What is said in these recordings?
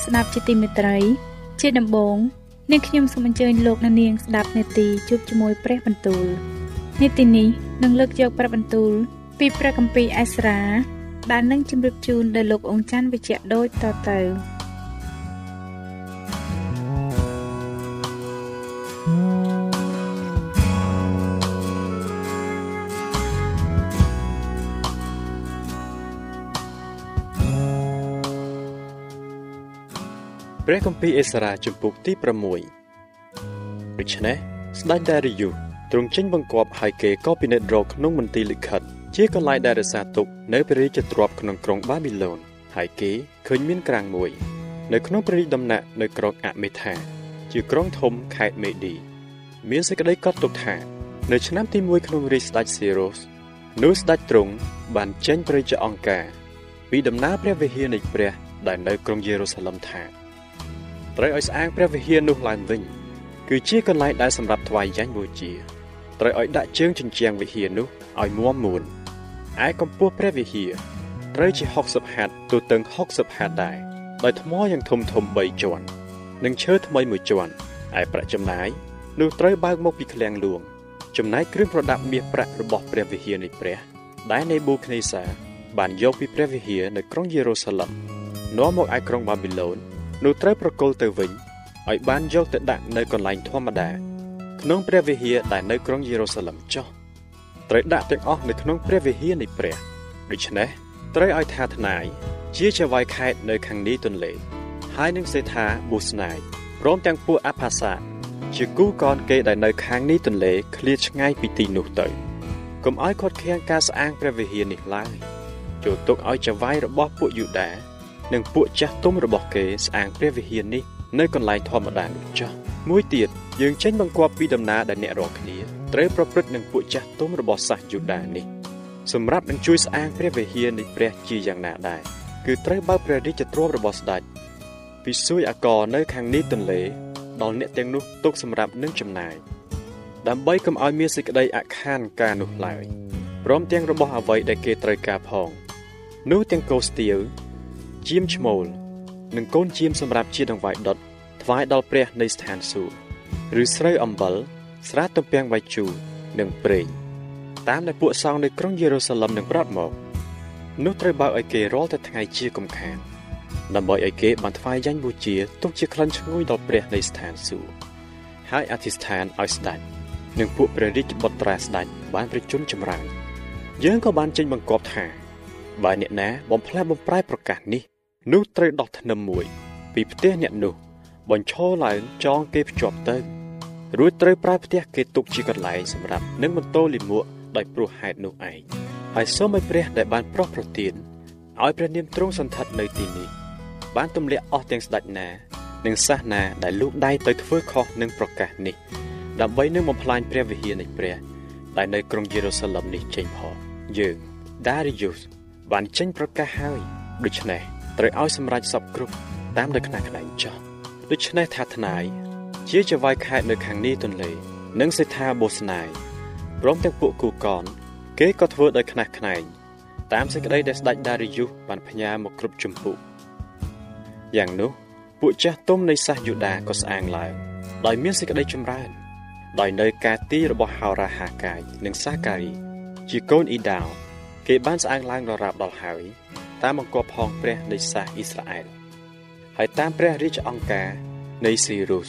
អស់លោកអ្នកស្ដាប់ជាទីមេត្រី ជាដំបូងនាងខ្ញុំសូមអញ្ជើញលោកអ្នកនាងស្ដាប់នេតិជួបជាមួយព្រះបន្ទូលនេតិនេះនឹងលើកយកព្រះបន្ទូល ពីព្រះគម្ពីរអេស្រាដែលនឹងជម្រាបជូនដល់លោកអង្ចាន់វិជ្ជៈដូចតទៅ ព្រះគម្ពីរអេសារ៉ាជំពូកទី6ដូច្នេះស្ដេចដារីយ៉ូទ្រង់ចេញបង្គាប់ឲ្យគេក៏ពិនិត្យរកក្នុងមន្ទីរលិខិត ជាកន្លែងដែលរក្សាទុកនៅព្រះរាជទ្រព្យក្នុងក្រុងបាប៊ីឡូនហើយគេឃើញមានក្រាំងមួយ នៅក្នុងព្រះរាជដំណាក់នៅក្រុងអមេថា ជាក្រុងធំខេត្តមេឌីមានសេចក្តីកត់ទុកថានៅឆ្នាំទី1ក្នុងរាជស្ដេចសេរ៉ូសនោះស្ដេចទ្រង់បានចេញព្រះរាជអង្គការ ពីដំណើរព្រះវិហារនៃព្រះ ដែលនៅក្រុងយេរូសាឡឹមថា ត្រូវឲ្យស្អាងព្រះវិហារនោះឡើងវិញគឺជាកន្លែងដែលសម្រាប់ថ្វាយយ៉ាញ់បូជាត្រូវឲ្យដាក់ជើងជញ្ជាំងវិហារនោះឲ្យមាំមួនឯកម្ពស់ព្រះវិហារត្រូវជា60ហត្ថទូទៅ60ហត្ថដែរដោយថ្មយ៉ាងធំធំ3ជាន់និងឈើថ្មីមួយជាន់ឯប្រាក់ចំណាយនោះត្រូវបើកមកពីឃ្លាំងលួង ចំណែកគ្រឿងប្រដាប់មាសប្រាក់របស់ព្រះវិហារនៃព្រះដែលនេប៊ូខនេសាបានយកពីព្រះវិហារនៅក្រុងយេរូសាឡឹមនាំមកឯក្រុងបាប៊ីឡូន នោះត្រូវប្រគល់ទៅវិញឲ្យបានយកទៅដាក់នៅកន្លែងធម្មតាក្នុងព្រះវិហារដែលនៅក្រុងយេរូសាឡឹមចុះត្រូវដាក់ទាំងអស់នៅក្នុងព្រះវិហារនៃព្រះដូច្នេះត្រូវឲ្យថាថ្នាយជាចៅវាយខេតនៅខាងនេះទន្លេ ហើយនឹងសេថាប៊ូស្នាយព្រមទាំងពួកអផាសា ជាគូកនគេដែលនៅខាងនេះទន្លេឃ្លាតឆ្ងាយពីទីនោះទៅកុំឲ្យខាត់ខាំងការស្អាងព្រះវិហារនេះឡើយចូលទុកឲ្យចៅវាយរបស់ពួកយូដា និងពួកចាស់ទុំរបស់គេស្អាងព្រះវិហារនេះនៅកន្លែងធម្មតានោះចុះមួយទៀតយើងចេញបង្គាប់ពីដំណើរដែលអ្នករាល់គ្នាត្រូវប្រព្រឹត្តនឹងពួកចាស់ទុំរបស់សាសយូដានេះសម្រាប់នឹងជួយស្អាងព្រះវិហារនៃព្រះជាយ៉ាងណាដែរគឺត្រូវបើកព្រះរាជទ្រព្យរបស់ស្ដេចពីសួយអកនៅខាងនេះទន្លេដល់អ្នកទាំងនោះទុកសម្រាប់នឹងចំណាយដើម្បីកុំឲ្យមានសេចក្តីអខានការនោះឡើយព្រមទាំងរបស់អ្វីដែលគេត្រូវការផង នោះទាំងកោស្ទៀវ ជាមឈ្មោលនិងកូនជាមសម្រាប់ជាដង្វាយដុតថ្វាយដល់ព្រះនៃស្ថានសួគ៌ឬស្រូវអំបិលស្រាទំពាំងបាយជូរនិងប្រេងតាមដែលពួកសង្ឃនៅក្រុងយេរូសាឡឹមនឹងប្រាប់មកនោះត្រូវបើកឲ្យគេរាល់តែថ្ងៃជាកំខានដើម្បីឲ្យគេបានថ្វាយយ៉ាញ់បូជាទុកជាក្លិនឈ្ងុយដល់ព្រះនៃស្ថានសួគ៌ហើយអធិស្ឋានឲ្យស្ដេចនិងពួកព្រះរាជបុត្រាស្ដេចបានប្រជញ្ញចម្រើនយើងក៏បានចេញបង្គាប់ថា បើអ្នកណាបំផ្លែបំប្រែប្រកាសនេះនោះត្រូវដោះធ្នឹមមួយ ពីផ្ទះអ្នកនោះ បញ្ឈរឡើងចងគេភ្ជាប់ទៅរួចត្រូវប្រើផ្ទះគេទុកជាកន្លែងសម្រាប់នឹងបន្ទោលិមួកដោយព្រោះហេតុនោះឯងហើយសូមឲ្យព្រះដែលបានប្រោះប្រទានឲ្យព្រះនាមទ្រង់សន្ធិដ្ឋនៅទីនេះបានទម្លាក់អស់ទាំងស្ដេចណានិងសាសនាដែលលូកដៃទៅធ្វើខុសនឹងប្រកាសនេះដើម្បីនឹងបំផ្លាញព្រះវិហារនៃព្រះដែលនៅក្រុងយេរូសាឡឹមនេះចេញផងយើង Darius បានចេញប្រកាសហើយដូច្នេះត្រូវឲ្យសម្រេចសពគ្រប់តាមនៅខ្នះខ្នែងចោះដូច្នេះថាថ្នាយជាចវាយខេតនៅខាងនេះទន្លេ និងសេដ្ឋាបូស្នាយព្រមទាំងពួកគូកនគេក៏ធ្វើដោយខ្នះខ្នែងតាមសេចក្តីដែលស្ដេចដារីយុសបានផ្ញើមកគ្រប់ជំពូកយ៉ាងនោះពួកចាស់ទុំនៃសាសយូដាក៏ស្អាងឡើងដោយមានសេចក្តីចម្រើន ដោយនៅការទីរបស់ហោរាហាកាយនិងសាការី ជាកូនអ៊ីដាវ គេបានស្អាងឡើងដល់រាបដល់ហើយតាមបង្គាប់ផងព្រះនៃសាសអ៊ីស្រាអែលហើយតាមព្រះរាជអង្គការនៃស៊ីរុស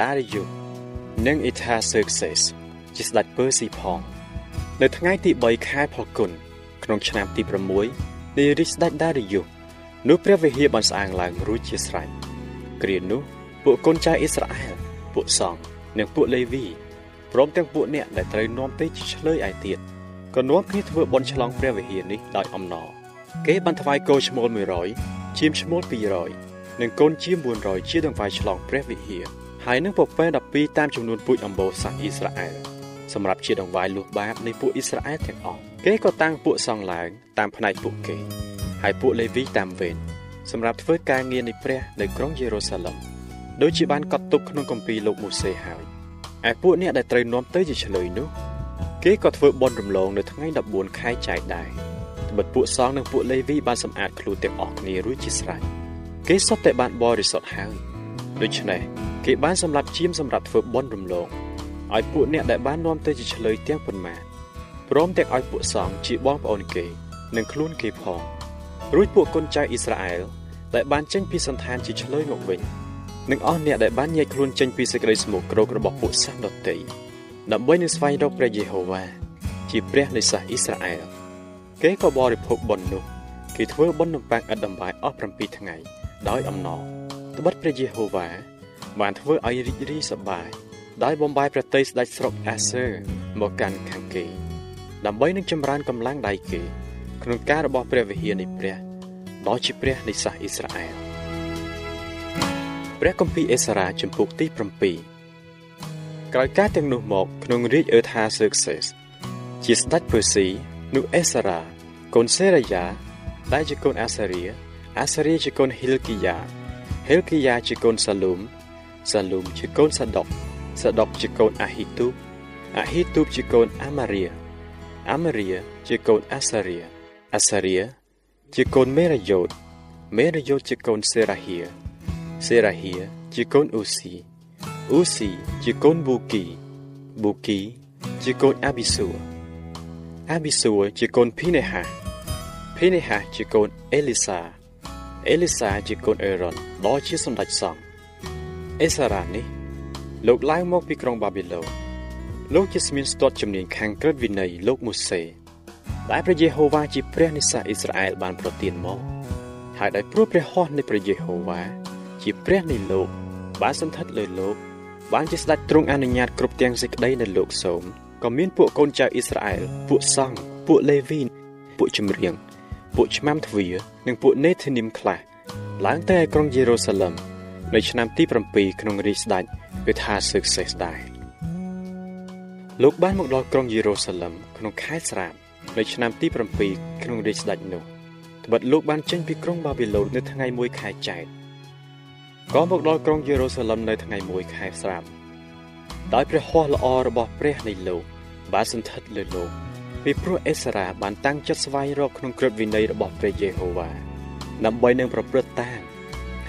ដារីយុនិងអ៊ីថាសឺកសេសជាស្ដេចពើស៊ីផងនៅថ្ងៃទី3ខែផលគុណក្នុងឆ្នាំទី6នៃរាជស្ដេចដារីយុនោះព្រះវិហារបានស្អាងឡើងរួចជាស្រេចគ្រានោះពួកកូនចៅអ៊ីស្រាអែលពួកសង្ឃនិងពួកលេវីព្រមទាំងពួកអ្នកដែលត្រូវនាំទៅជាឆ្លើយឯទៀត ក៏នាំគ្នាធ្វើបុណ្យឆ្លងព្រះវិហារនេះដោយអំណរគេបានថ្វាយគោឈ្មោល100ជាមឈ្មោល200និងកូនជាម400ជាដង្វាយឆ្លងព្រះវិហារហើយនឹងពពែ12តាមចំនួនពូជអម្បូរសាសអ៊ីស្រាអែលសម្រាប់ជាដង្វាយលុះបាបនៃពួកអ៊ីស្រាអែលទាំងអស់គេក៏តាំងពួកសង្ឃឡើងតាមផ្នែកពួកគេហើយពួកលេវីតាមវេនសម្រាប់ធ្វើការងារនៃព្រះនៅក្រុងយេរូសាឡឹមដូចជាបានកត់ទុកក្នុងគម្ពីរលោកម៉ូសេហើយឯពួកអ្នកដែលត្រូវនាំទៅជាឆ្លើយនោះ គេក៏ធ្វើបុណ្យរំលងនៅថ្ងៃ14ខែចែកដែរត្បិតពួកសង្ឃនិងពួកលេវីបានសម្អាតខ្លួនទាំងអស់គ្នារួចជាស្រេចគេសុទ្ធតែបានបរិសុទ្ធហើយដូច្នេះគេបានសម្រាប់ជាមសម្រាប់ធ្វើបុណ្យរំលងឲ្យពួកអ្នកដែលបាននាំទៅជាឆ្លើយទាំងប៉ុន្មានព្រមទាំងឲ្យពួកសង្ឃជាបងប្អូនគេនិងខ្លួនគេផងរួចពួកកូនចៅអ៊ីស្រាអែលដែលបានចេញពីសន្តានជាឆ្លើយមកវិញនិងអស់អ្នកដែលបានញែកខ្លួនចេញពីសេចក្តីស្មោកគ្រោករបស់ពួកសាសដតី ដើម្បីនឹងស្វែងរកព្រះយេហូវ៉ាជាព្រះនៃសាសអ៊ីស្រាអែលគេក៏បរិភោគបុណ្យនោះគេធ្វើបុណ្យនំប៉័ងឥតដំបាយអស់7ថ្ងៃ ដោយអំណរត្បិតព្រះយេហូវ៉ាបានធ្វើឲ្យរីករាយសប្បាយដោយបំបាយប្រតិស្ដេចស្រុកអាសឺមកកាន់ខាងគេដើម្បីនឹងចម្រើនកម្លាំងដៃគេ ក្នុងការរបស់ព្រះវិហារនៃព្រះដ៏ជាព្រះនៃសាសអ៊ីស្រាអែលព្រះគម្ពីរអេសារ៉ាចំពុកទី7 ក្រោយការទាំងនោះមកក្នុងរាជអឺថាសឺកសេសជាស្ដេចពឺស៊ីនោះអេសារ៉ាកូនសេរាយ៉ាដែលជាកូនអាសារៀអាសារៀជាកូនហ៊ីលគីយ៉ាហ៊ីលគីយ៉ាជាកូនសាលូមសាលូមជាកូនសាដុកសាដុកជាកូនអាហ៊ីទូបអាហ៊ីទូបជាកូនអាម៉ារៀអាម៉ារៀជាកូនអាសារៀអាសារៀជាកូនមេរយ៉ូតមេរយ៉ូតជាកូនសេរ៉ាហៀសេរ៉ាហៀជាកូនអ៊ូស៊ី អ៊ូស៊ីជាកូនប៊ូគីប៊ូគីជាកូនអាប៊ីស៊ូអាប៊ីស៊ូជាកូនភីនេហាភីនេហាជាកូនអេលីសាអេលីសាជាកូនអេរ៉ុនដ៏ជាសម្ដេចសង្ឃអេសារ៉ានេះលោកឡើងមកពីក្រុងបាប៊ីឡូនលោកជាស្មានស្ទាត់ជំនាញខាងក្រឹតវិន័យលោកម៉ូសេដែលព្រះយេហូវ៉ាជាព្រះនៃសាសអ៊ីស្រាអែលបានប្រទានមកហើយដោយព្រោះព្រះហស្ថនៃព្រះយេហូវ៉ាជាព្រះនៃលោកបានសន្ធិដ្ឋលើលោក បានជាស្ដេចទ្រង់អនុញ្ញាតគ្រប់ទាំងសេចក្តីដែលលោកសូមក៏មានពួកកូនចៅអ៊ីស្រាអែលពួកសង្ឃពួកលេវីពួកចម្រៀងពួកឆ្មាំទ្វារនិងពួកនេធានីមខ្លះឡើងទៅឯក្រុងយេរូសាឡឹមនៅឆ្នាំទី7ក្នុងរាជស្ដេចគឺថាសឹកសេសដែរលោកបានមកដល់ក្រុងយេរូសាឡឹមក្នុងខែស្រាបនៅឆ្នាំទី7ក្នុងរាជស្ដេចនោះត្បិតលោកបានចេញពីក្រុងបាប៊ីឡូននៅថ្ងៃ1ខែចែក ក៏មកដល់ក្រុងយេរូសាឡឹមនៅថ្ងៃ1ខែស្រាបដោយព្រះហស្ថល្អរបស់ព្រះនៃលោកបានសន្ធិដ្ឋលើលោកពីព្រោះអេសារ៉ាបានតាំងចិត្តស្វែងរកក្នុងក្រឹតវិន័យរបស់ព្រះយេហូវ៉ាដើម្បីនឹងប្រព្រឹត្តតាម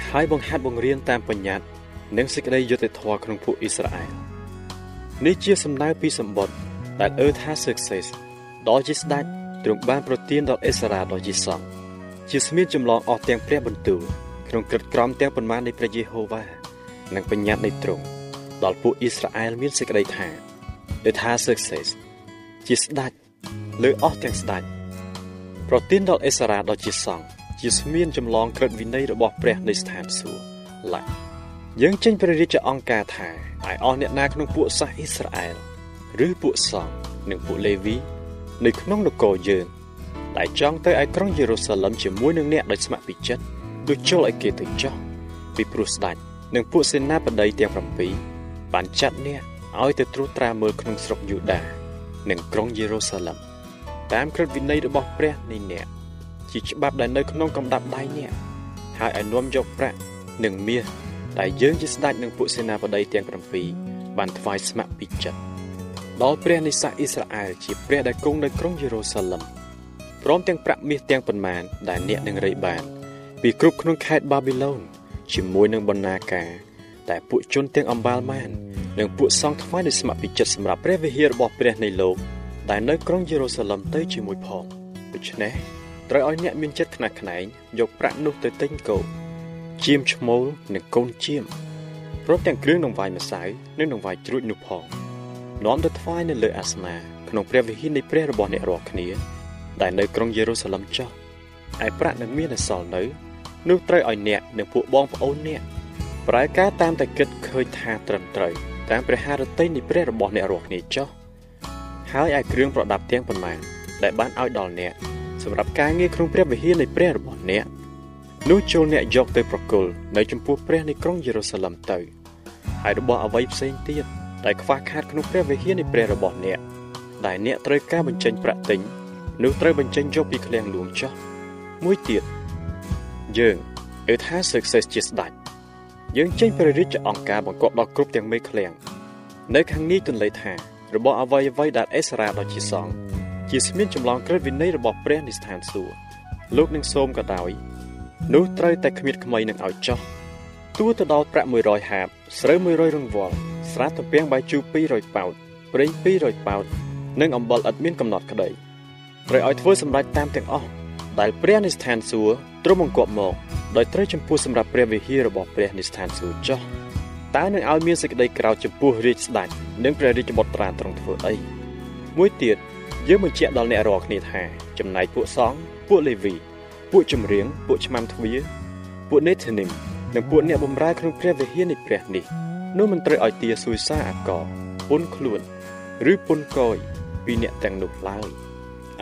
ហើយបង្ហាត់បង្រៀនតាមបញ្ញត្តិនិងសេចក្តីយុត្តិធម៌ក្នុងពួកអ៊ីស្រាអែលនេះជាសំដៅពីសម្បត្តិដែលអឺថាសឹកសេសដ៏ជាស្ដេចទ្រង់បានប្រទានដល់អេសារ៉ាដ៏ជាសង្ឃជាស្មៀនចម្លងអស់ទាំងព្រះបន្ទូល ក្នុងក្រឹតក្រមទាំងប៉ុន្មាននៃព្រះយេហូវ៉ានិងបញ្ញត្តិនៃទ្រង់ដល់ពួកអ៊ីស្រាអែលមានសេចក្តីថាដែលថាសឹកសេសជាស្ដេចលើអស់ទាំងស្ដេចប្រទានដល់អេសារ៉ាដ៏ជាសង្ឃជាស្មៀនចម្លងក្រឹតវិន័យរបស់ព្រះនៃស្ថានសួគ៌ឡាយើងចេញព្រះរាជអង្គការថាឲ្យអស់អ្នកណាក្នុងពួកសាសអ៊ីស្រាអែលឬពួកសង្ឃនិងពួកលេវីនៅក្នុងនគរយើងដែលចង់ទៅឯក្រុងយេរូសាឡឹមជាមួយនឹងអ្នកដោយស្ម័គ្រពីចិត្ត ដូចចូលឲ្យគេទៅចោះពីព្រោះស្ដេចនិងពួកសេនាបតីទាំង7បានចាត់អ្នកឲ្យទៅត្រួតត្រាមើលក្នុងស្រុកយូដា និងក្រុងយេរូសាឡឹមតាមក្រឹតវិន័យរបស់ព្រះនៃអ្នកជាច្បាប់ដែលនៅក្នុងកំដាប់ដៃអ្នកហើយឲ្យនាំយកប្រាក់និងមាសដែលយើងជាស្ដេចនិងពួកសេនាបតីទាំង7បានថ្វាយស្ម័គ្រពីចិត្តដល់ព្រះនៃសាសអ៊ីស្រាអែលជាព្រះដែលគង់នៅក្រុងយេរូសាឡឹមព្រមទាំងប្រាក់មាសទាំងប៉ុន្មានដែលអ្នកនឹងរៃបាន ពីគ្រប់ក្នុងខេត្តបាប៊ីឡូនជាមួយនឹងបណ្ណាការតែពួកជនទាំងអំបាលម៉ាននិងពួកសង្ឃថ្វាយដោយស្ម័គ្រពីចិត្តសម្រាប់ព្រះវិហាររបស់ព្រះនៃលោកដែលនៅក្រុងយេរូសាឡឹមទៅជាមួយផងដូច្នេះត្រូវឲ្យអ្នកមានចិត្តខ្នះខ្នែងយកប្រាក់នោះទៅទិញគោជៀមឈ្មោលនិងកូនជៀមព្រមទាំងគ្រឿងដង្វាយម្សៅនិងដង្វាយជ្រូចនោះផងនាំទៅថ្វាយនៅលើអាសនៈក្នុងព្រះវិហារនៃព្រះរបស់អ្នករាល់គ្នា ដែលនៅក្រុងយេរូសាឡឹមចុះឯប្រាក់នឹងមានអសល់នៅ នោះត្រូវឲ្យអ្នកនិងពួកបងប្អូនអ្នកប្រែការតាមតែគិតឃើញថាត្រឹមត្រូវតាមព្រះハរតីនៃព្រះរបស់អ្នករាល់គ្នាចុះហើយឯគ្រឿងប្រដាប់ទាំងប៉ុន្មានដែលបានឲ្យដល់អ្នកសម្រាប់ការងារក្នុងព្រះវិហារនៃព្រះរបស់អ្នកនោះចូលអ្នកយកទៅប្រគល់នៅចំពោះព្រះនៃក្រុងយេរូសាឡឹមទៅហើយរបស់អ្វីផ្សេងទៀតដែលខ្វះខាតក្នុងព្រះវិហារនៃព្រះរបស់អ្នកដែលអ្នកត្រូវការបញ្ចេញប្រាក់ទិញនោះត្រូវបញ្ចេញយកពីឃ្លាំងលួងចោះមួយទៀត យើងអឺថា success ជាស្ដេចយើងចេញព្រះរាជអង្គការបង្គាប់ដល់គ្រប់ទាំងមេឃ្លាំងនៅខាងនេះទន្លេថារបស់អ្វីអ្វីដែលអេសារ៉ាដ៏ជាសង្ឃជាស្មៀនចម្លងក្រឹតវិន័យរបស់ព្រះនិស្ថានសួគ៌លោកនឹងសូមក៏ដោយនោះត្រូវតែគ្មានក្មៃនឹងឲ្យចោះទួទៅដល់ប្រាក់100ហាបស្រូវ100រង្វាល់ស្រាទំពាំងបាយជូរ200ប៉ោតប្រេង200ប៉ោតនិងអំបិលឥតមានកំណត់ក្តីត្រូវឲ្យធ្វើសម្រេចតាមទាំងអស់ដែលព្រះនិស្ថានសួគ៌ ទ្រង់បង្គាប់មកដោយត្រូវចំពោះសម្រាប់ព្រះវិហាររបស់ព្រះនិស្ថានសួគ៌ចោះតើនឹងឲ្យមានសេចក្តីក្រោធចំពោះរាជស្ដេចនិងព្រះរាជបុត្រាទ្រង់ធ្វើអីមួយទៀតយើងបញ្ជាក់ដល់អ្នករាល់គ្នាថាចំណែកពួកសង្ឃពួកលេវីពួកចម្រៀងពួកឆ្មាំទ្វាពួកនេធានីមនិងពួកអ្នកបម្រើក្នុងព្រះវិហារនៃព្រះនេះនោះមិនត្រូវឲ្យទាសួយសារអាកពុនខ្លួនឬពុនកយពីអ្នកទាំងនោះឡើយ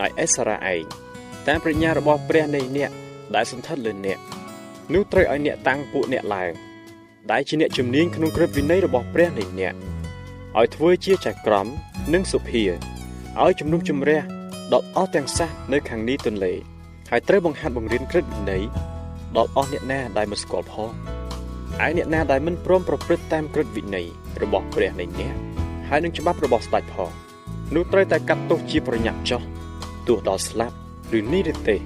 ឲ្យអេសារ៉ាឯងតាមប្រាជ្ញារបស់ព្រះនៃអ្នក ដែលសន្ធិដ្ឋលើអ្នកនោះត្រូវឲ្យអ្នកតាំងពួកអ្នកឡើងដែលជាអ្នកជំនាញក្នុងក្រឹតវិន័យរបស់ព្រះនៃអ្នកឲ្យធ្វើជាចក្រមនិងសុភាឲ្យជំនុំជម្រះដល់អស់ទាំងសះនៅខាងនេះទន្លេហើយត្រូវបង្ហាត់បង្រៀនក្រឹតវិន័យដល់អស់អ្នកណាដែលមិនស្គាល់ផងឯអ្នកណាដែលមិនព្រមប្រព្រឹត្តតាមក្រឹតវិន័យរបស់ព្រះនៃអ្នកហើយនឹងច្បាប់របស់ស្ដេចផងនោះត្រូវតែកាត់ទោសជាប្រញាប់ចោះទោះដល់ស្លាប់ឬនិរទេស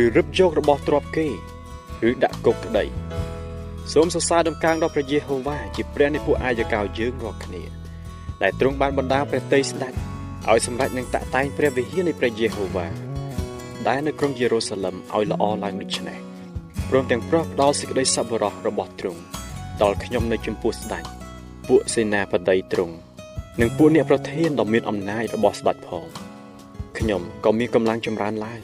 ឬរឹបយករបស់ទ្រព្យគេឬដាក់គុកក្តីសូមសរសើរដំកើងដល់ព្រះយេហូវ៉ាជាព្រះនៃពួកអាយកោយើងរាល់គ្នាដែលទ្រង់បានបណ្ដាព្រះតីស្ដេចឲ្យសម្រេចនឹងតាក់តែងព្រះវិហារនៃព្រះយេហូវ៉ាដែលនៅក្រុងយេរូសាឡឹមឲ្យល្អឡើងដូចនេះព្រមទាំងប្រោះផ្ដល់សេចក្តីសប្បុរសរបស់ទ្រង់ដល់ខ្ញុំនៅចំពោះស្ដេចពួកសេនាបតីទ្រង់និងពួកអ្នកប្រធានដ៏មានអំណាចរបស់ស្ដេចផងខ្ញុំក៏មានកម្លាំងចម្រើនឡើង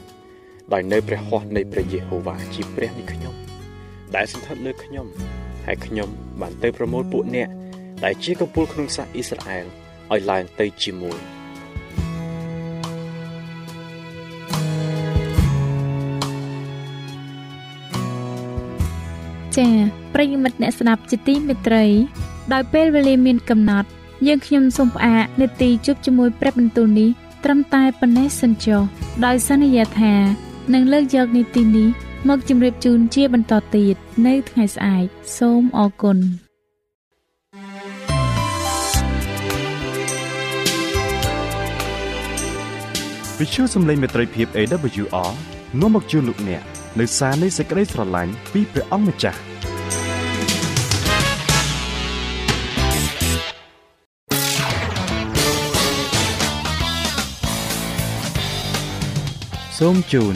ដោយនៅព្រះហស្ថនៃព្រះយេហូវ៉ាជាព្រះនៃខ្ញុំ ដែលសន្ធិដ្ឋលើខ្ញុំហើយខ្ញុំបានទៅប្រមូលពួកអ្នកដែលជាកំពូលក្នុងសាសអ៊ីស្រាអែលឲ្យឡើងទៅជាមួយចា៎ប្រិយមិត្តអ្នកស្ដាប់ជាទីមេត្រី ដោយពេលវេលាមានកំណត់ យើងខ្ញុំសូមផ្អាកនេតិជប់ជាមួយព្រឹបបន្ទូលនេះត្រឹមតែប៉ុណ្ណេះសិនចុះដោយសន្យាថា នឹងលើកយកនីតិនេះមកជម្រាបជូនជាបន្តទៀតនៅថ្ងៃស្អែកសូមអរគុណវិទ្យុសំឡេងមេត្រីភាព AWR នាំមកជូនលោកអ្នកនៅសារនៃសេចក្តីស្រឡាញ់ពីព្រះអង្គម្ចាស់សូមជូន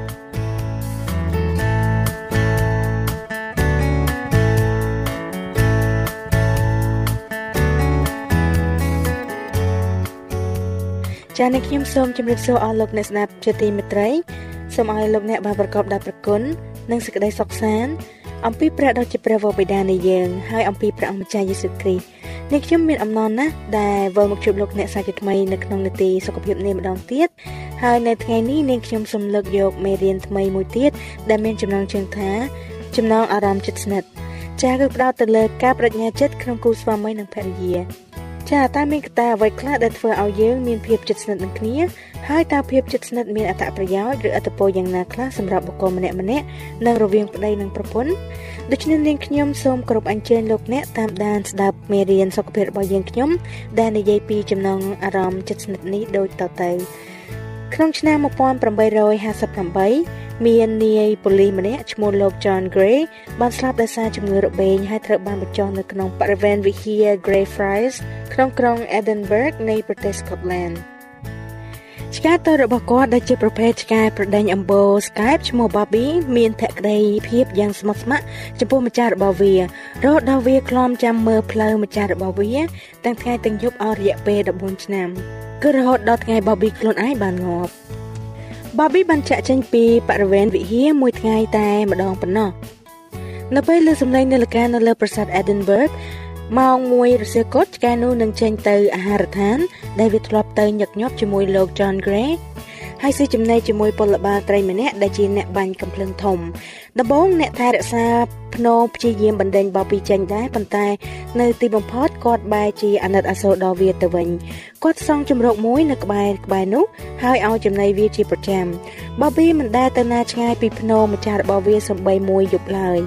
ចា៎នេះខ្ញុំសូមជម្រាបសួរអស់លោកអ្នកស្ដាប់ជាទីមេត្រីសូមឲ្យលោកអ្នកបានប្រកបដោយព្រះគុណនិងសេចក្តីសុខសាន្តអំពីព្រះដ៏ជាព្រះវរបិតានៃយើងហើយអំពីព្រះអង្គម្ចាស់យេស៊ូវគ្រីស្ទនេះខ្ញុំមានអំណរណាស់ដែលវិលមកជួបលោកអ្នកសាជាថ្មីនៅក្នុងនីតិសុខភាពនេះម្ដងទៀតហហើយនៅថ្ងៃនេះនាងខ្ញុំសូមលើកយកមេរៀនថ្មីមួយទៀតដែលមានចំណងជើងថាចំណងអារម្មណ៍ចិត្តស្និទ្ធចាគឺផ្ដោតទៅលើការបញ្ញាចិត្តក្នុងគូស្វាមីនិងភរិយា ចាតើមានកត្តាអ្វីខ្លះដែលធ្វើឲ្យយើងមានភាពជិតស្និទ្ធនឹងគ្នាហើយតើភាពជិតស្និទ្ធមានអត្ថប្រយោជន៍ឬអត្ថប្រយោជន៍យ៉ាងណាខ្លះសម្រាប់បុគ្គលម្នាក់ម្នាក់និងរវាងប្តីនិងប្រពន្ធដូច្នេះនាងខ្ញុំសូមគោរពអញ្ជើញលោកអ្នកតាមដានស្ដាប់មេរៀនសុខភាពរបស់យើងខ្ញុំដែលនិយាយពីចំណងអារម្មណ៍ជិតស្និទ្ធនេះដូចតទៅ ក្នុងឆ្នាំ1858មាននាយប៉ូលីសម្នាក់ឈ្មោះលោក John Gray បានស្លាប់ដោយសារជំងឺរបេងហើយត្រូវបានបញ្ចុះនៅក្នុងបរិវេណវិហារ Greyfriars ក្នុងក្រុង Edinburgh នៃប្រទេស Scotland ។ ឆ្កែតូចរបស់គាត់ដែលជាប្រភេទឆ្កែប្រដេញអំបូរ Skype ឈ្មោះ Bobby មានភក្តីភាពយ៉ាងស្មោះស្ម័គ្រចំពោះម្ចាស់របស់វារហូតដល់វាក្លំចាំមើលផ្លូវម្ចាស់របស់វាទាំងថ្ងៃទាំងយប់អស់រយៈពេល14ឆ្នាំគឺរហូតដល់ថ្ងៃ Bobby ខ្លួនឯងបានងាប់ Bobby បានចាក់ចេញពីបរិវេណវិហារមួយថ្ងៃតែម្ដងប៉ុណ្ណោះនៅពេលលើសំឡេងនាឡិកានៅលើប្រាសាទ Edinburgh ម៉ោង1រសៀលកុដឆ្កែនោះនឹងចេញទៅអាហារដ្ឋាន ដែលវាធ្លាប់ទៅញឹកញាប់ជាមួយលោក John Gray ហើយស៊ីចំណីជាមួយពលបាលត្រីម្នាក់ដែលជាអ្នកបាញ់កំភ្លើងធំដំបូងអ្នកថែរក្សាភ្នោព្យាយាមបណ្ដេញបបពីចេញដែរប៉ុន្តែ នៅទីបំផុតគាត់បែរជាអាណិតអាសូរដល់វាទៅវិញគាត់សង់ជំរកមួយនៅក្បែរក្បែរនោះហើយឲ្យចំណីវាជាប្រចាំបប៊ីមិនដែលទៅណាឆ្ងាយពីភ្នោម្ចាស់របស់វាសំបីមួយយប់ឡើយ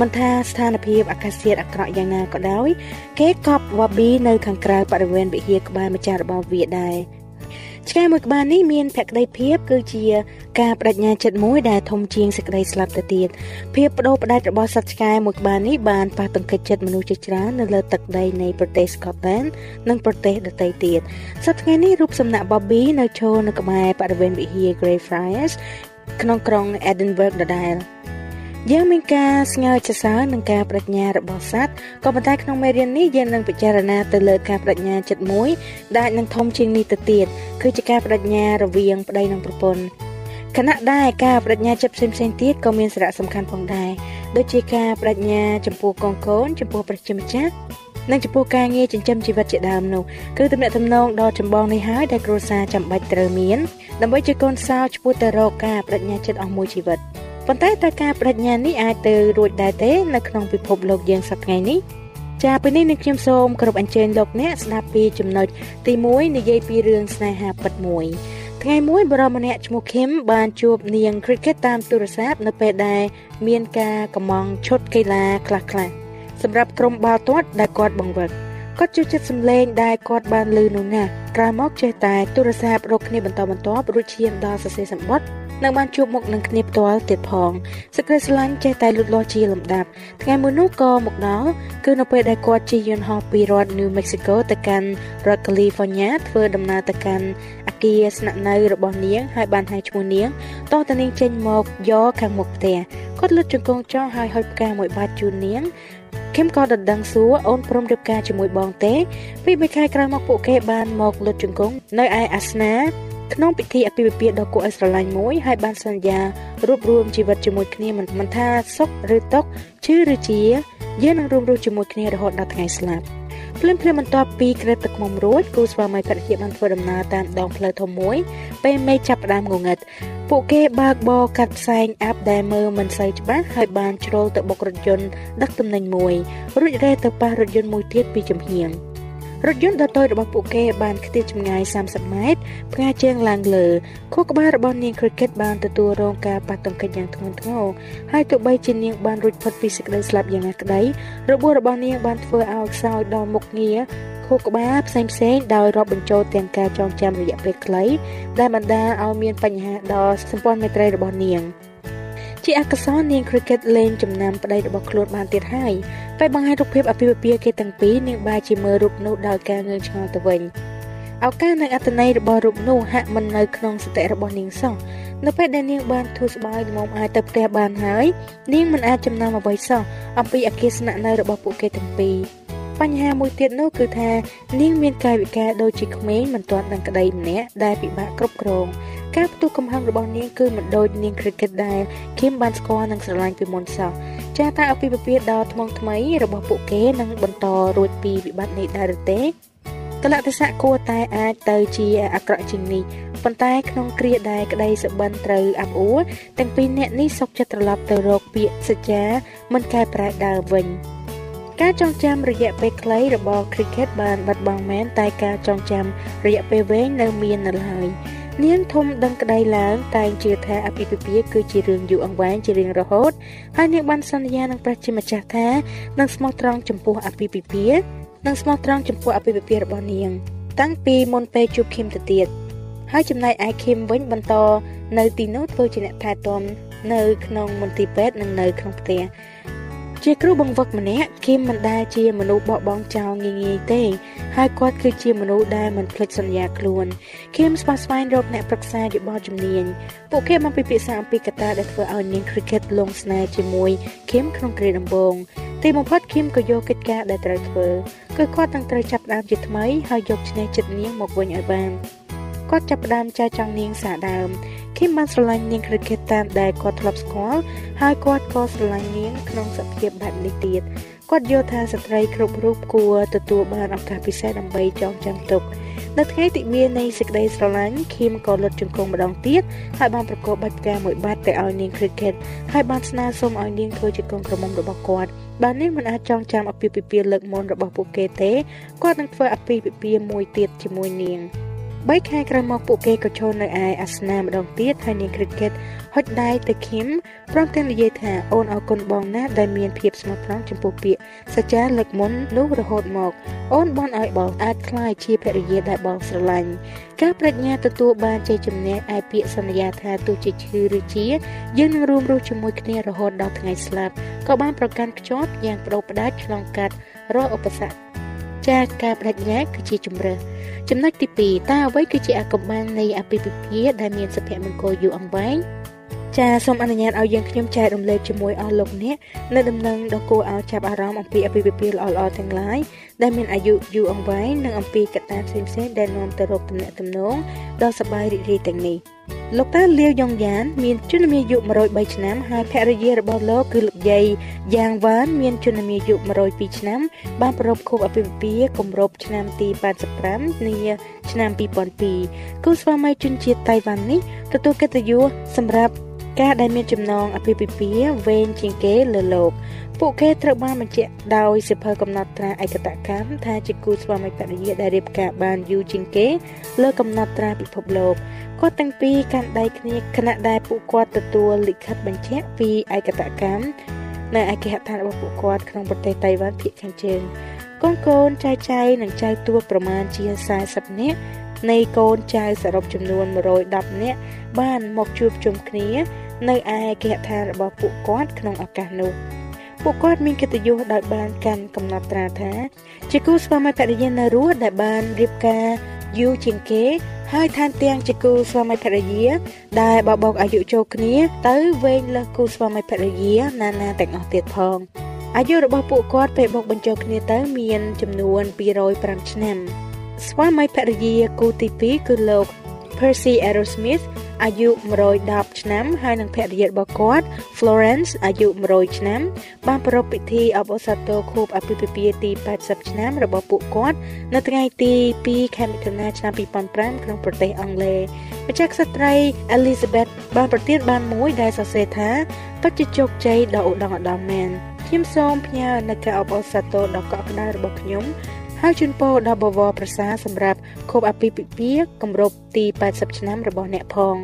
មិនថាស្ថានភាពអាកាសធាតុអាក្រក់យ៉ាងណាក៏ដោយ គេកប់បប៊ីនៅខាងក្រៅបរិវេណវិហារក្បែរម្ចាស់របស់វាដែរ ឆ្កែមួយក្បាលនេះមានភក្តីភាពគឺជាការបដិញ្ញាចិត្តមួយដែលធំជាងសេចក្តីស្លាប់ទៅទៀតភាពបដូរផ្ដាច់របស់សត្វឆ្កែមួយក្បាលនេះបានប៉ះទង្គិចចិត្តមនុស្សជាច្រើននៅលើទឹកដីនៃប្រទេស Scotland និងប្រទេសដទៃទៀតសប្តាហ៍ថ្ងៃនេះរូបសំណាក់ Bobby នៅឈរនៅក្បែរបរិវេណវិហារ Greyfriars ក្នុងក្រុង Edinburgh ដដែល យើងមានការស្ងើចសរសើរនឹងការបដិញ្ញារបស់សត្វក៏ប៉ុន្តែក្នុងមេរៀននេះយើងនឹងពិចារណាទៅលើការបដិញ្ញាចិត្តមួយដែលនឹងធំជាងនេះទៅទៀតគឺជាការបដិញ្ញារវាងប្តីនិងប្រពន្ធខណៈដែរការបដិញ្ញាចិត្តផ្សេងផ្សេងទៀតក៏មានសារៈសំខាន់ផងដែរដូចជាការបដិញ្ញាចំពោះកូនកូនចំពោះប្រជាម្ចាស់និងចំពោះការងារចិញ្ចឹមជីវិតជាដើមនោះគឺទំនាក់ទំនងដ៏ចម្បងនេះហើយដែលគ្រួសារចាំបាច់ត្រូវមានដើម្បីជាកូនសោឆ្ពោះទៅរកការបដិញ្ញាចិត្តអស់មួយជីវិត។ ប៉ុន្តែតើការបដិញ្ញានេះអាចទៅរួចដែរទេនៅក្នុងពិភពលោកយើងសប្តាហ៍នេះចាពេលនេះនឹងខ្ញុំសូមគោរពអញ្ជើញលោកអ្នកស្ដាប់ពីចំណុចទី1និយាយពីរឿងស្នេហាពិតមួយថ្ងៃមួយបរិមម្នាក់ឈ្មោះឃឹមបានជួបនាង cricket តាមទូរស័ព្ទនៅពេលដែលមានការកំងឈុតកីឡាខ្លះៗសម្រាប់ក្រុមបាល់ទាត់ដែលគាត់បង្វឹកគាត់ជួយចិត្តសម្លេងដែលគាត់បានឮនោះណាក្រោយមកចេះតែទូរស័ព្ទរកគ្នាបន្តបន្ទាប់រួចឈានដល់សរសេរសម្បត្តិ និងបានជួបមុខនឹងគ្នាផ្ទាល់ទៀតផងសេចក្តីស្រឡាញ់ចេះតែលូតលាស់ជាលំដាប់ថ្ងៃមួយនោះក៏មកដល់គឺនៅពេលដែលគាត់ជិះយន្តហោះពីរដ្ឋ New Mexico ទៅកាន់រដ្ឋ California ធ្វើដំណើរទៅកាន់អគារស្នាក់នៅរបស់នាងហើយបានហៅឈ្មោះនាងតោះតានាងចេញមកយកខាងមុខផ្ទះគាត់លុតជង្គង់ចោលហើយហុចផ្កាមួយបាច់ជូននាងខឹមក៏ដណ្ដឹងសួរអូនព្រមរៀបការជាមួយបងទេពីបីខែក្រោយមកពួកគេបានមកលុតជង្គង់នៅឯអាសនា ក្នុងពិធីអាពាហ៍ពិពាហ៍ដ៏គួរឲ្យស្រឡាញ់មួយហើយបានសន្យារួបរวมជីវិតជាមួយគ្នាមិនមិនថាសុខឬទុក្ខឈឺឬជាយើងនឹងរួមរស់ជាមួយគ្នារហូតដល់ថ្ងៃស្លាប់ភ្លាមភ្លាមបន្ទាប់ពីក្រេបទឹកមុំរួចគូស្វាមីភរិយាបានធ្វើដំណើរតាមដងផ្លូវធំមួយពេលមេឃចាប់ផ្ដើមងងឹតពួកគេបើកបរកាត់ផ្សែងអាប់ដែលមើលមិនសូវច្បាស់ហើយបានជ្រុលទៅបុករថយន្តដឹកទំនិញមួយរួចរែទៅប៉ះរថយន្តមួយទៀតពីចំហៀង រថយន្តដ៏តូចរបស់ពួកគេបានខ្ទាតចម្ងាយ30ម៉ែត្រផ្កាជើងឡើងលើខួរក្បាលរបស់នាង Cricket បានទទួលរងការប៉ះទង្គិចយ៉ាងធ្ងន់ធ្ងរហើយទោះបីជានាងបានរួចផុតពីសេចក្តីស្លាប់យ៉ាងណាក្តីរបួសរបស់នាងបានធ្វើឲ្យខ្សោយដល់មុខងារខួរក្បាលផ្សេងផ្សេងដោយរាប់បញ្ចូលទាំងការចងចាំរយៈពេលខ្លីដែលបណ្ដាលឲ្យមានបញ្ហាដល់សម្ព័ន្ធមេត្រីរបស់នាង ជាអកុសលនាង Cricket លេងចំណាំប្តីរបស់ខ្លួនបានទៀតហើយពេលបង្ហាញរូបភាពអាពាហ៍ពិពាហ៍គេទាំងពីរនាងបែរជាមើលរូបនោះដោយការងឿងឆ្ងល់ទៅវិញឱកាសនិងអត្តន័យរបស់រូបនោះហាក់មិននៅក្នុងសតិរបស់នាងសោះនៅពេលដែលនាងបានធូរស្បើយល្មមអាចទៅផ្ទះបានហើយនាងមិនអាចចំណាំអ្វីសោះអំពីអគារស្នាក់នៅរបស់ពួកគេទាំងពីរបញ្ហាមួយទៀតនោះគឺថានាងមានកាយវិការដូចជាក្មេងមិនទាន់នឹងក្តីម្នាក់ដែលពិបាកគ្រប់គ្រង ការផ្ទុះកំហឹងរបស់នាងគឺមិនដូចនាង cricket ដែលគឹមបានស្គាល់និងស្រឡាញ់ពីមុនសោះចាតើអភិបពាដ៏ថ្មងថ្មីរបស់ពួកគេនឹងបន្តរួចពីវិបត្តិនេះដែរឬទេកលៈទេសៈគួរតែអាចទៅជាអាក្រក់ជាងនេះប៉ុន្តែក្នុងគ្រាដែលក្តីសុបិនត្រូវអាប់អួរទាំងពីរអ្នកនេះសុកចិត្តត្រឡប់ទៅរកពាក្យសច្ចាមិនកែប្រែដើមវិញការចងចាំរយៈពេលខ្លីរបស់ cricket បានបាត់បង់មែនតែការចងចាំរយៈពេលវែងនៅមាននៅឡើយ នាងធំដឹងក្តីឡើងតែងជឿថាអភិភិភាគឺជារឿងយូរអង្វែងជារៀងរហូតហើយនាងបានសន្យានឹងព្រះជាម្ចាស់ថានឹងស្មោះត្រង់ចំពោះអភិភិភានិងស្មោះត្រង់ចំពោះអភិភិភារបស់នាង តាំងពីមុនពេលជួបឃឹមទៅទៀតហើយចំណែកឯឃឹមវិញបន្តនៅទីនោះធ្វើជាអ្នកថែទាំនៅក្នុងមន្ទីរពេទ្យនិងនៅក្នុងផ្ទះ ជាគ្រូបង្វឹកម្នាក់គីមមិនដែលជាមនុស្សបោះបង់ចោលងាយងាយទេ ហើយគាត់គឺជាមនុស្សដែលមិនភ្លេចសន្យាខ្លួនគីមស្វាស្វែងរកអ្នកប្រឹក្សាយោបល់ជំនាញពួកគេបានពិភាក្សាអំពីកត្តាដែលធ្វើឲ្យនាង cricket លងស្នេហ៍ជាមួយគីមក្នុងគ្រាដំបូងទីបំផុតគីមក៏យកកិច្ចការដែលត្រូវធ្វើគឺគាត់នឹងត្រូវចាប់ផ្ដើមជាថ្មីហើយយកឈ្នះចិត្តនាងមកវិញឲ្យបានគាត់ចាប់ផ្ដើមចែកចង់នាងសាដើម ឃីមបានស្រឡាញ់នាង cricket តាមដែលគាត់ធ្លាប់ស្គាល់ហើយគាត់ក៏ស្រឡាញ់នាងក្នុងសភាពបែបនេះទៀតគាត់យល់ថាស្ត្រីគ្រប់រូបគួរទទួលបានឱកាសពិសេសដើម្បីចងចាំទុកនៅថ្ងៃទិវានៃសេចក្តីស្រឡាញ់ឃីមក៏លុតជង្គង់ម្ដងទៀតហើយបានប្រកបបាច់ផ្កាមួយបាត់ទៅឲ្យនាង cricket ហើយបានស្នើសុំឲ្យនាងធ្វើជាកូនក្រមុំរបស់គាត់បើនាងមិនអាចចងចាំអពាហ៍ពិពាហ៍លើកមុនរបស់ពួកគេទេគាត់នឹងធ្វើអពាហ៍ពិពាហ៍មួយទៀតជាមួយនាង។ 3ខែក្រោយមកពួកគេក៏ឈរនៅឯអាសនៈម្ដងទៀតហើយនាង cricket ហុចដៃទៅឃីមព្រមទាំងនិយាយថាអូនអរគុណបងណាដែលមានភាពស្មោះត្រង់ចំពោះពាក្យសច្ចាលើកមុននោះរហូតមក អូនបនឲ្យបងអាចក្លាយជាភរិយាដែលបងស្រឡាញ់ការបញ្ញាទទួលបានជ័យជំនះឯពាក្យសន្យាថាទោះជាឈឺឬជាយើងនឹងរួមរស់ជាមួយគ្នារហូតដល់ថ្ងៃស្លាប់ក៏បានប្រកាន់ខ្ជាប់យ៉ាងបដូរផ្ដាច់ឆ្លងកាត់រាល់ឧបសគ្គចាការបដិញ្ញាគឺជាជំរើស ចំណុចទី2តើអ្វីគឺជាអកំបាំងនៃអភិភិភាដែលមានសុភមង្គលយូរអង្វែងចាសូមអនុញ្ញាតឲ្យយើងខ្ញុំចែករំលែកជាមួយអស់លោកអ្នកនៅដំណឹងដ៏គួរឲ្យចាប់អារម្មណ៍អំពីអភិភិភាល្អៗទាំងឡាយ ដែលមានអាយុយូរអង្វែងនិងអំពីកត្តាផ្សេងៗដែលនាំទៅរកទំនាក់ទំនងដ៏សប្បាយរីករាយទាំងនេះ។លោកតាលាវយ៉ងយ៉ានមានជនមាយុ103ឆ្នាំហើយភរិយារបស់លោកគឺលោកយាយយ៉ាងវ៉ានមានជនមាយុ102ឆ្នាំបានប្រពខួបអាពាហ៍ពិពាហ៍គម្រប់ឆ្នាំទី85នាឆ្នាំ2002គូស្វាមីជនជាតិតៃវ៉ាន់នេះទទួលកិត្តិយសសម្រាប់ការដែលមានចំណងអាពាហ៍ពិពាហ៍វែងជាងគេលើលោក ពួកគេត្រូវបានបញ្ជាក់ដោយសិភើកំណត់ត្រាឯកតកម្មថាជាគូស្វាមីភរិយាដែលរៀបការបានយូរជាងគេលើកំណត់ត្រាពិភពលោកគាត់ទាំងពីរកាន់ដៃគ្នាខណៈដែលពួកគាត់ទទួលលិខិតបញ្ជាក់ពីឯកតកម្មនៅឯគេហដ្ឋានរបស់ពួកគាត់ក្នុងប្រទេសតៃវ៉ាន់ភាគខាងជើងកូនកូនចៅចៅនិងចៅទួតប្រមាណជា40នាក់នៃកូនចៅសរុបចំនួន110នាក់បានមកជួបជុំគ្នា នៅឯគេហដ្ឋានរបស់ពួកគាត់ក្នុងឱកាសនោះ ពួកគាត់មានកិត្តិយសដោយបានកាន់កំណត់ត្រាថា ជាគូស្វាមីភរិយានៅរស់ដែលបានរៀបការយូរជាងគេ ហើយថែមទាំងជាគូស្វាមីភរិយា ដែលបបោកអាយុចូលគ្នា ទៅវែងលើសគូស្វាមីភរិយាណានាទាំងអស់ទៀតផងអាយុរបស់ពួកគាត់ពេលបូកបញ្ចូលគ្នាទៅមានចំនួន205ឆ្នាំស្វាមីភរិយាគូទី2គឺលោក Percy Aerosmith អាយុ110ឆ្នាំហើយនិងភរិយារបស់គាត់ Florence អាយុ100ឆ្នាំបានប្រារព្ធពិធីអបអរសាទរខួបអាពាហ៍ពិពាហ៍ទី80ឆ្នាំរបស់ពួកគាត់នៅថ្ងៃទី2ខែមិថុនាឆ្នាំ2005ក្នុងប្រទេសអង់គ្លេសម្ចាស់ក្សត្រី Elizabeth បានប្រទានបានមួយដែលសរសេរថាពិតជាជោគជ័យដ៏ឧត្តមឧត្តមមែនខ្ញុំសូមផ្ញើនូវការអបអរសាទរដ៏កក់ក្ដៅរបស់ខ្ញុំ ហើយជូនពរដល់បវរប្រសាសម្រាប់ខួបអាពាហ៍ពិពាហ៍គម្រប់ទី80ឆ្នាំរបស់អ្នកផង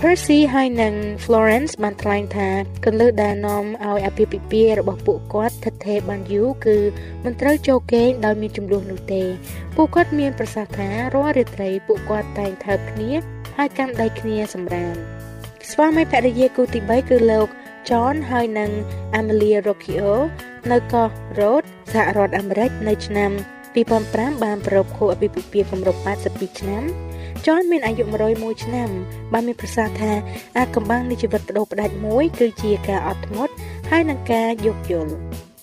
Percy ហើយនិង Florence បានថ្លែងថាកន្លឹះដែលនាំឲ្យអាពាហ៍ពិពាហ៍របស់ពួកគាត់ថិតថេរបានយូរគឺមិនត្រូវចូលគេងដោយមានចំនួននោះទេពួកគាត់មានប្រសាសន៍ថារាល់រាត្រីពួកគាត់តែងថើបគ្នាហើយកាន់ដៃគ្នាសម្រាមស្វាមីភរិយាគូទី3គឺលោក John ហើយនិង Amelia Rocchio នៅកោះ Rhodes សហរដ្ឋអាមេរិកនៅឆ្នាំ 2005បានប្រពខួបអាពាហ៍ពិពាហ៍គម្រប់82ឆ្នាំចនមានអាយុ101ឆ្នាំបានមានប្រសាសន៍ថាអាចកំបាំងនៃជីវិតបដូរផ្ដាច់មួយ គឺជាការអត់ធ្មត់ហើយនឹងការយោគយល់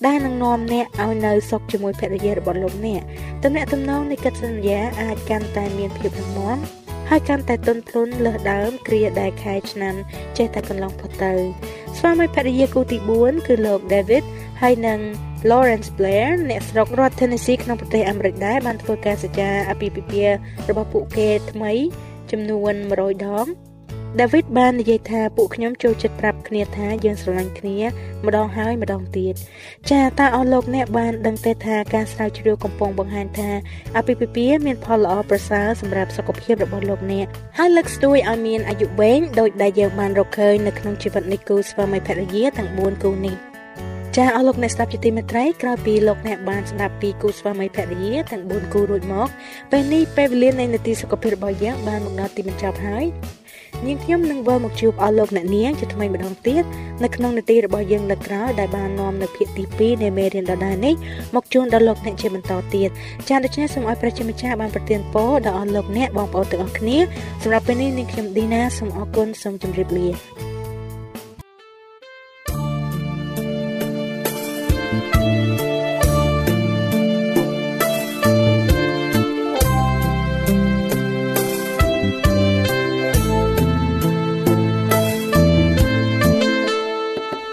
ដែលនឹងនាំអ្នកឲ្យនៅសុខជាមួយភរិយារបស់លោកអ្នកតំណែងតំណងនៃកិច្ចសន្យាអាចកាន់តែមានភាពរឹងមាំហើយកាន់តែទន់ភ្លន់លើសដើមគ្រាដែលខែឆ្នាំចេះតែកន្លងផុតទៅស្វាមីភរិយាគូទី4គឺលោក David ហើយនិង Lawrence Blair អ្នកស្រុករដ្ឋ Tennessee ក្នុងប្រទេសអាមេរិកដែរបានធ្វើការសច្ចាអាពាហ៍ពិពាហ៍របស់ពួកគេថ្មី ចំនួន100ដងដាវីតបាននិយាយថាពួកខ្ញុំចូលចិត្តប្រាប់គ្នាថាយើងស្រឡាញ់គ្នា ម្ដងហើយម្ដងទៀតចាតើអស់លោកអ្នកបានដឹងទេថាការស្រាវជ្រាវកំពុងបង្ហាញថាអាពាហ៍ពិពាហ៍មានផលល្អប្រសើរសម្រាប់សុខភាពរបស់លោកអ្នកហើយលើកស្ទួយឲ្យមានអាយុវែងដោយដែលយើងបានរកឃើញនៅក្នុងជីវិតនៃគូស្វាមីភរិយាទាំង4គូនេះ ចាអស់លោកអ្នកស្ដាប់ជាទីមេត្រីក្រោយពីលោកអ្នកបានស្ដាប់ពីគូស្វាមីភរិយាទាំង4គូរួចមកពេលនេះពេលវេលានៃនាទីសុខភាពរបស់យើងបានមកដល់ទីបញ្ចប់ហើយនាងខ្ញុំនឹងវិលមកជួបអស់លោកអ្នកនាងជាថ្មីម្ដងទៀតនៅក្នុងនាទីរបស់យើងនៅក្រោយដែលបាននាំនៅភាគទី2នៃមេរៀនដដែលនេះមកជូនដល់លោកអ្នកជាបន្តទៀតចា៎ដូច្នេះសូមឲ្យព្រះជាម្ចាស់បានប្រទានពរដល់អស់លោកអ្នកបងប្អូនទាំងអស់គ្នាសម្រាប់ពេលនេះនាងខ្ញុំឌីណាសូមអរគុណសូមជម្រាបលា